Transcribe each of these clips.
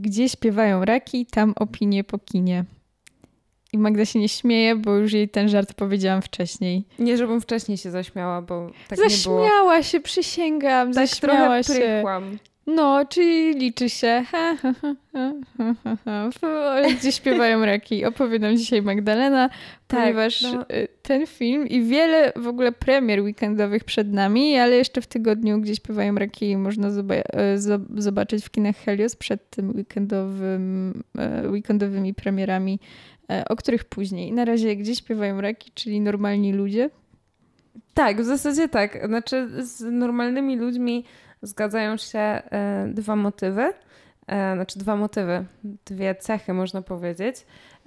Gdzie śpiewają raki, tam opinie po kinie. I Magda się nie śmieje, bo już jej ten żart powiedziałam wcześniej. Nie, żebym wcześniej się zaśmiała, bo tak nie było. Zaśmiała się, przysięgam, Tak zaśmiała trochę się. prychłam. No, czyli liczy się. Ha, ha, ha. Gdzie śpiewają raki. Opowiadam dzisiaj Magdalena, Tak, ponieważ no. y, ten film i wiele w ogóle premier weekendowych przed nami, ale jeszcze w tygodniu, gdzie śpiewają raki, można zoba- zo- zobaczyć w kinach Helios przed tym weekendowym, e, weekendowymi premierami, o których później. Na razie, gdzie śpiewają raki, czyli normalni ludzie. Tak, w zasadzie tak. Znaczy z normalnymi ludźmi zgadzają się e, dwa motywy. E, znaczy dwa motywy, dwie cechy można powiedzieć,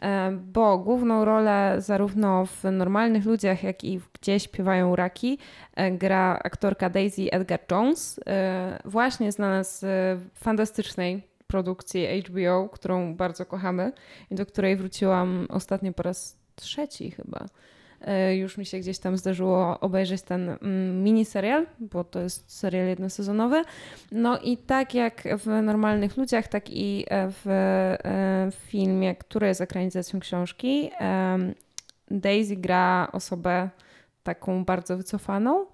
e, bo główną rolę zarówno w normalnych ludziach, jak i gdzie śpiewają raki gra aktorka Daisy Edgar Jones, właśnie znana z fantastycznej produkcji HBO, którą bardzo kochamy i do której wróciłam ostatnio po raz trzeci chyba. E, Już mi się gdzieś tam zdarzyło obejrzeć ten mm, miniserial, bo to jest serial jednosezonowy. No i tak jak w Normalnych Ludziach, tak i e, w e, filmie, który jest ekranizacją książki, Daisy gra osobę taką bardzo wycofaną,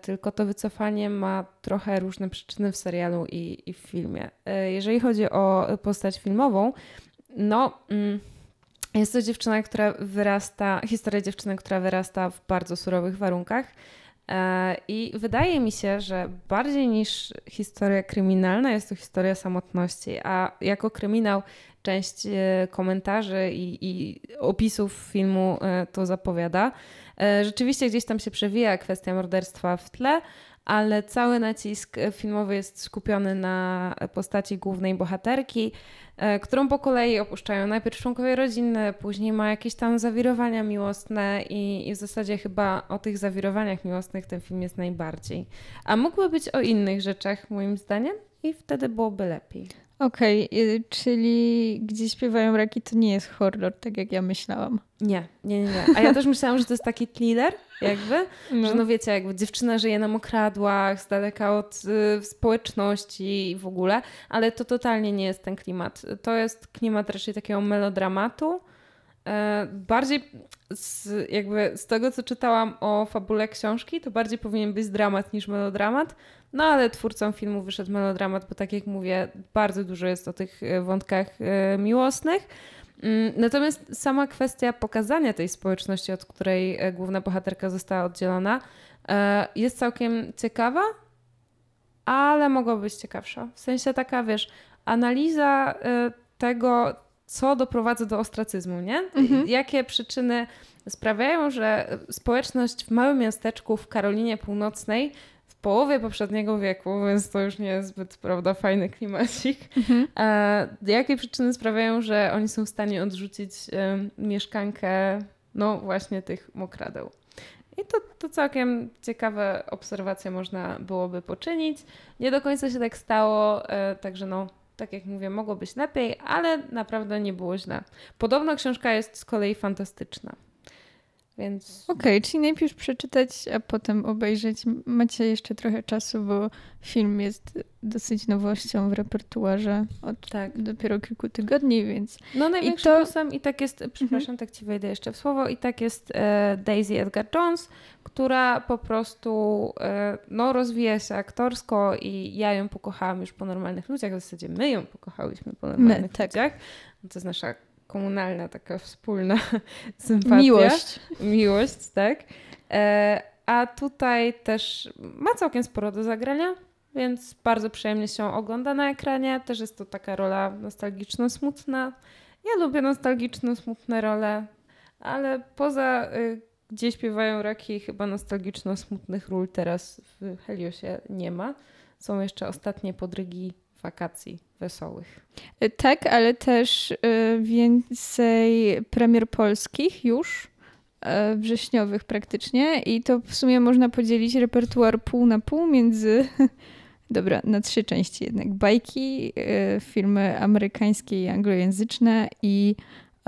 tylko to wycofanie ma trochę różne przyczyny w serialu i, i w filmie. Jeżeli chodzi o postać filmową, no... Mm, jest to dziewczyna, która wyrasta, historia dziewczyny, która wyrasta w bardzo surowych warunkach. E, I wydaje mi się, że bardziej niż historia kryminalna jest to historia samotności, a jako kryminał część e, komentarzy i, i opisów filmu e, to zapowiada. Rzeczywiście gdzieś tam się przewija kwestia morderstwa w tle, ale cały nacisk e, filmowy jest skupiony na postaci głównej bohaterki, e, którą po kolei opuszczają najpierw członkowie rodziny, później ma jakieś tam zawirowania miłosne i, i w zasadzie chyba o tych zawirowaniach miłosnych ten film jest najbardziej. A mógłby być o innych rzeczach moim zdaniem i wtedy byłoby lepiej. Okej, y, czyli gdzie śpiewają raki to nie jest horror, tak jak ja myślałam. Nie, nie, nie, nie. A ja też myślałam, że to jest taki thriller jakby, że no wiecie, jakby dziewczyna żyje na mokradłach, z daleka od y, społeczności i w ogóle, ale to totalnie nie jest ten klimat. To jest klimat raczej takiego melodramatu. E, bardziej z, jakby z tego, co czytałam o fabule książki, to bardziej powinien być dramat niż melodramat. No ale twórcom filmu wyszedł melodramat, bo tak jak mówię, bardzo dużo jest o tych e, wątkach e, miłosnych. Mm, Natomiast sama kwestia pokazania tej społeczności, od której główna bohaterka została oddzielona, jest całkiem ciekawa, ale mogła być ciekawsza. W sensie taka, wiesz, analiza tego, co doprowadza do ostracyzmu, nie? Mhm. Jakie przyczyny sprawiają, że społeczność w małym miasteczku w Karolinie Północnej w połowie poprzedniego wieku, więc to już nie jest zbyt, prawda, fajny klimacik, Mhm. E, jakie przyczyny sprawiają, że oni są w stanie odrzucić e, mieszkankę, no właśnie tych mokradeł? I to, to całkiem ciekawe obserwacje można byłoby poczynić. Nie do końca się tak stało, e, także no, tak jak mówię, mogło być lepiej, ale naprawdę nie było źle. Podobno książka jest z kolei fantastyczna. Więc Okej, czyli najpierw przeczytać, a potem obejrzeć. Macie jeszcze trochę czasu, bo film jest dosyć nowością w repertuarze od tak. dopiero kilku tygodni, więc No największym to- plusem i tak jest, przepraszam, tak ci wejdę jeszcze w słowo, i tak jest e, Daisy Edgar Jones, która po prostu e, no, rozwija się aktorsko i ja ją pokochałam już po normalnych ludziach, w zasadzie my ją pokochałyśmy po normalnych tak. ludziach. No, to jest nasza komunalna, taka wspólna sympatia. miłość. Miłość, tak. E, a tutaj też ma całkiem sporo do zagrania, więc bardzo przyjemnie się ogląda na ekranie. Też jest to taka rola nostalgiczno-smutna. Ja lubię nostalgiczno-smutne role, ale poza y, gdzie śpiewają raki, chyba nostalgiczno-smutnych ról teraz w Heliosie nie ma. Są jeszcze ostatnie podrygi wakacji wesołych. Y, Tak, ale też y, więcej premier polskich już, y, wrześniowych praktycznie i to w sumie można podzielić repertuar pół na pół między, dobra, na trzy części jednak, bajki, filmy amerykańskie i anglojęzyczne i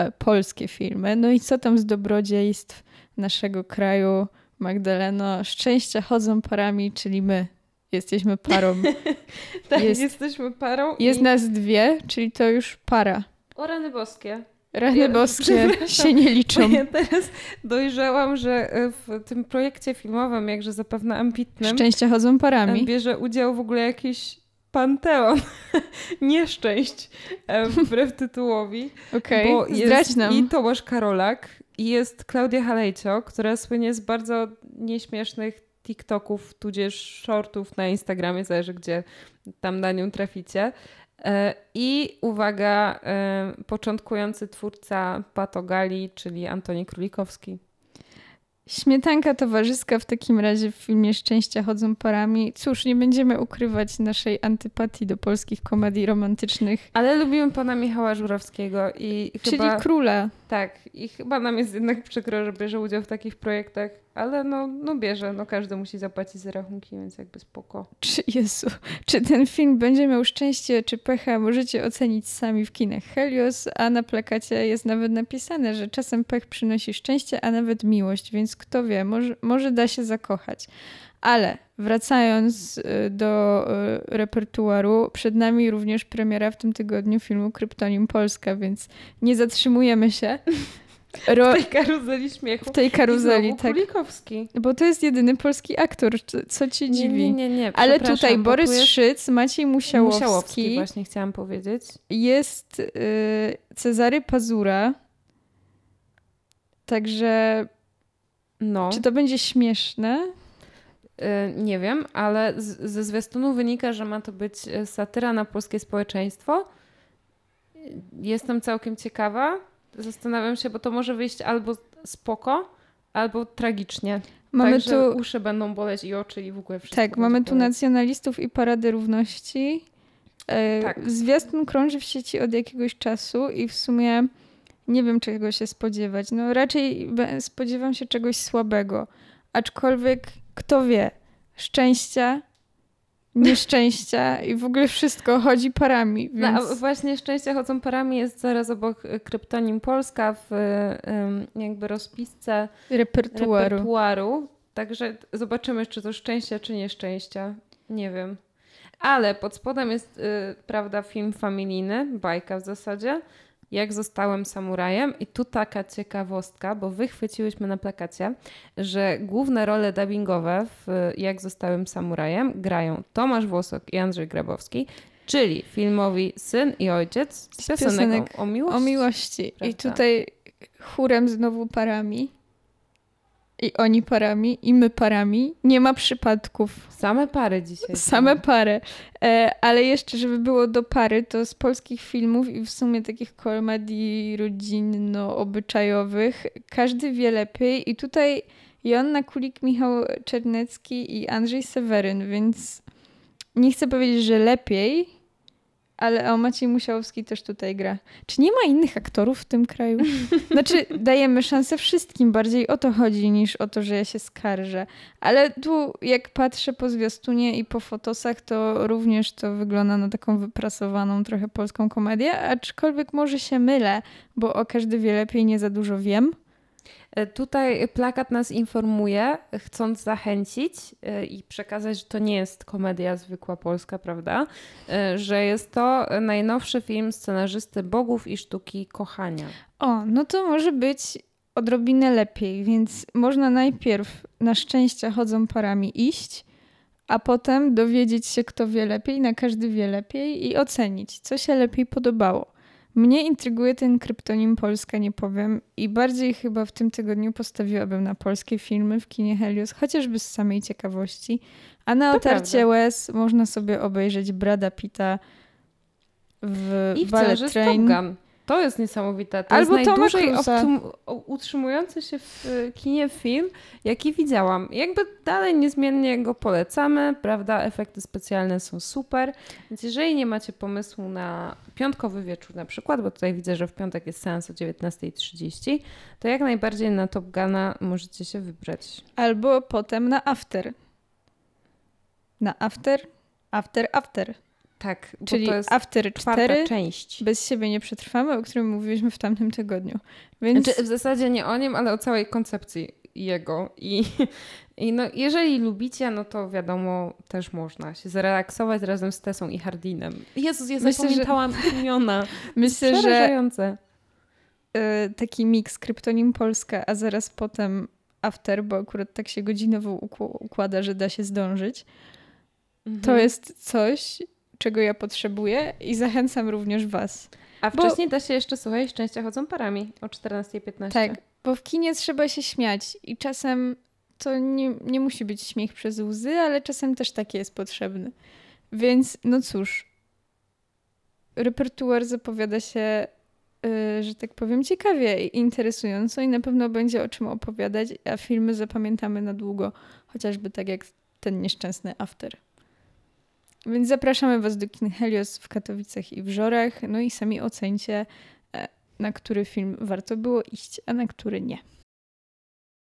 y, polskie filmy. No i co tam z dobrodziejstw naszego kraju, Magdaleno? Szczęścia chodzą parami, czyli my. Jesteśmy parą. tak, jest, jesteśmy parą. Jest i... nas dwie, czyli to już para. O rany boskie. Rany ja, boskie się nie liczą. Ja teraz dojrzałam, że e, w tym projekcie filmowym, jakże zapewne ambitnym... Szczęścia chodzą parami. Bierze udział w ogóle jakiś panteon nieszczęść wbrew tytułowi. Okej, okay. nam. I Tomasz Karolak, jest Klaudia Halejcio, która słynie z bardzo nieśmiesznych TikToków, tudzież shortów na Instagramie, zależy gdzie tam na nią traficie. E, I uwaga, e, początkujący twórca Patogali, czyli Antoni Królikowski. Śmietanka towarzyska w takim razie w filmie Szczęścia chodzą parami. Cóż, nie będziemy ukrywać naszej antypatii do polskich komedii romantycznych. Ale lubimy pana Michała Żurowskiego i Czyli chyba... króla. Tak, i chyba nam jest jednak przykro, że bierze udział w takich projektach, ale no, no bierze, no każdy musi zapłacić za rachunki, więc jakby spoko. Czy Jezu, czy ten film będzie miał szczęście czy pecha, możecie ocenić sami w kinach Helios, a na plakacie jest nawet napisane, że czasem pech przynosi szczęście, a nawet miłość, więc kto wie, może, może da się zakochać. Ale wracając y, do y, repertuaru, przed nami również premiera w tym tygodniu filmu Kryptonim Polska, więc nie zatrzymujemy się. Ro... W tej karuzeli śmiechu. W tej karuzeli, tak. Kulikowski. Bo to jest jedyny polski aktor, co ci dziwi. Nie, nie, nie. Ale tutaj Borys jest... Szyc, Maciej Musiałowski. Musiałowski właśnie chciałam powiedzieć. Jest y, Cezary Pazura. Także no. czy to będzie śmieszne? Y, nie wiem, ale z, ze zwiastunu wynika, że ma to być y, satyra na polskie społeczeństwo. Jestem całkiem ciekawa. Zastanawiam się, bo to może wyjść albo spoko, albo tragicznie. Mamy Także tu uszy będą boleć i oczy i w ogóle wszystko. Tak, mamy tu nacjonalistów i Paradę Równości. E, tak. Zwiastun krąży w sieci od jakiegoś czasu i w sumie nie wiem czego się spodziewać. No raczej spodziewam się czegoś słabego. Aczkolwiek kto wie, szczęścia, nieszczęścia i w ogóle wszystko chodzi parami. No, więc... No, właśnie szczęścia chodzą parami jest zaraz obok kryptonim Polska w jakby rozpisce repertuaru. repertuaru. Także zobaczymy, czy to szczęścia, czy nieszczęścia. Nie wiem. Ale pod spodem jest, y, prawda, film familijny, bajka w zasadzie jak zostałem samurajem. I tu taka ciekawostka, bo wychwyciłyśmy na plakacie, że główne role dubbingowe w Jak zostałem samurajem grają Tomasz Włosok i Andrzej Grabowski, czyli filmowi Syn i Ojciec z piosenek, piosenek o miłości. O miłości. I tutaj chórem znowu parami. I oni parami, i my parami. Nie ma przypadków. Same pary dzisiaj. Same pary. E, ale jeszcze, żeby było do pary, to z polskich filmów i w sumie takich komedii rodzinno-obyczajowych każdy wie lepiej. I tutaj Joanna Kulik, Michał Czernecki i Andrzej Seweryn, więc nie chcę powiedzieć, że lepiej, ale o Maciej Musiałowski też tutaj gra. Czy nie ma innych aktorów w tym kraju? Znaczy, dajemy szansę wszystkim, bardziej o to chodzi niż o to, że ja się skarżę. Ale tu, jak patrzę po zwiastunie i po fotosach, to również to wygląda na taką wyprasowaną trochę polską komedię, aczkolwiek może się mylę, bo o każdy wie lepiej, nie za dużo wiem. E, tutaj plakat nas informuje, chcąc zachęcić e, i przekazać, że to nie jest komedia zwykła polska, prawda? E, że jest to najnowszy film scenarzysty Bogów i Sztuki Kochania. O, no to może być odrobinę lepiej, więc można najpierw na szczęście chodzą parami iść, a potem dowiedzieć się, kto wie lepiej, na każdy wie lepiej i ocenić, co się lepiej podobało. Mnie intryguje ten kryptonim Polska, nie powiem. I bardziej chyba w tym tygodniu postawiłabym na polskie filmy w kinie Helios, chociażby z samej ciekawości. A na to otarcie prawda. łez można sobie obejrzeć Brada Pitta w I Ballet Train. Top Gun. To jest niesamowite. To Albo jest najdłużej utrzymujący się w e, kinie film, jaki widziałam. Jakby dalej niezmiennie go polecamy, prawda? Efekty specjalne są super. Więc jeżeli nie macie pomysłu na piątkowy wieczór na przykład, bo tutaj widzę, że w piątek jest seans o 19.30, to jak najbardziej na Top Guna możecie się wybrać. Albo potem na After. Na After, After, After. Tak, czyli to jest After 4 część. Bez siebie nie przetrwamy, o którym mówiliśmy w tamtym tygodniu. Więc... Znaczy, w zasadzie nie o nim, ale o całej koncepcji jego. I I no, jeżeli lubicie, no to wiadomo, też można się zrelaksować razem z Tessą i Hardinem. Jezus, ja Myślę, zapamiętałam że... imiona. Myślę, że y, taki miks Kryptonim Polska, a zaraz potem After, bo akurat tak się godzinowo układa, że da się zdążyć. Mhm. To jest coś, czego ja potrzebuję i zachęcam również was. A wcześniej bo... da się jeszcze, słuchaj, Szczęścia chodzą parami o 14.15. Tak, bo w kinie trzeba się śmiać i czasem to nie, nie musi być śmiech przez łzy, ale czasem też taki jest potrzebny. Więc no cóż, repertuar zapowiada się, yy, że tak powiem, ciekawie i interesująco i na pewno będzie o czym opowiadać, a filmy zapamiętamy na długo, chociażby tak jak ten nieszczęsny After. Więc zapraszamy Was do kin Helios w Katowicach i w Żorach, no i sami ocencie, e, na który film warto było iść, a na który nie.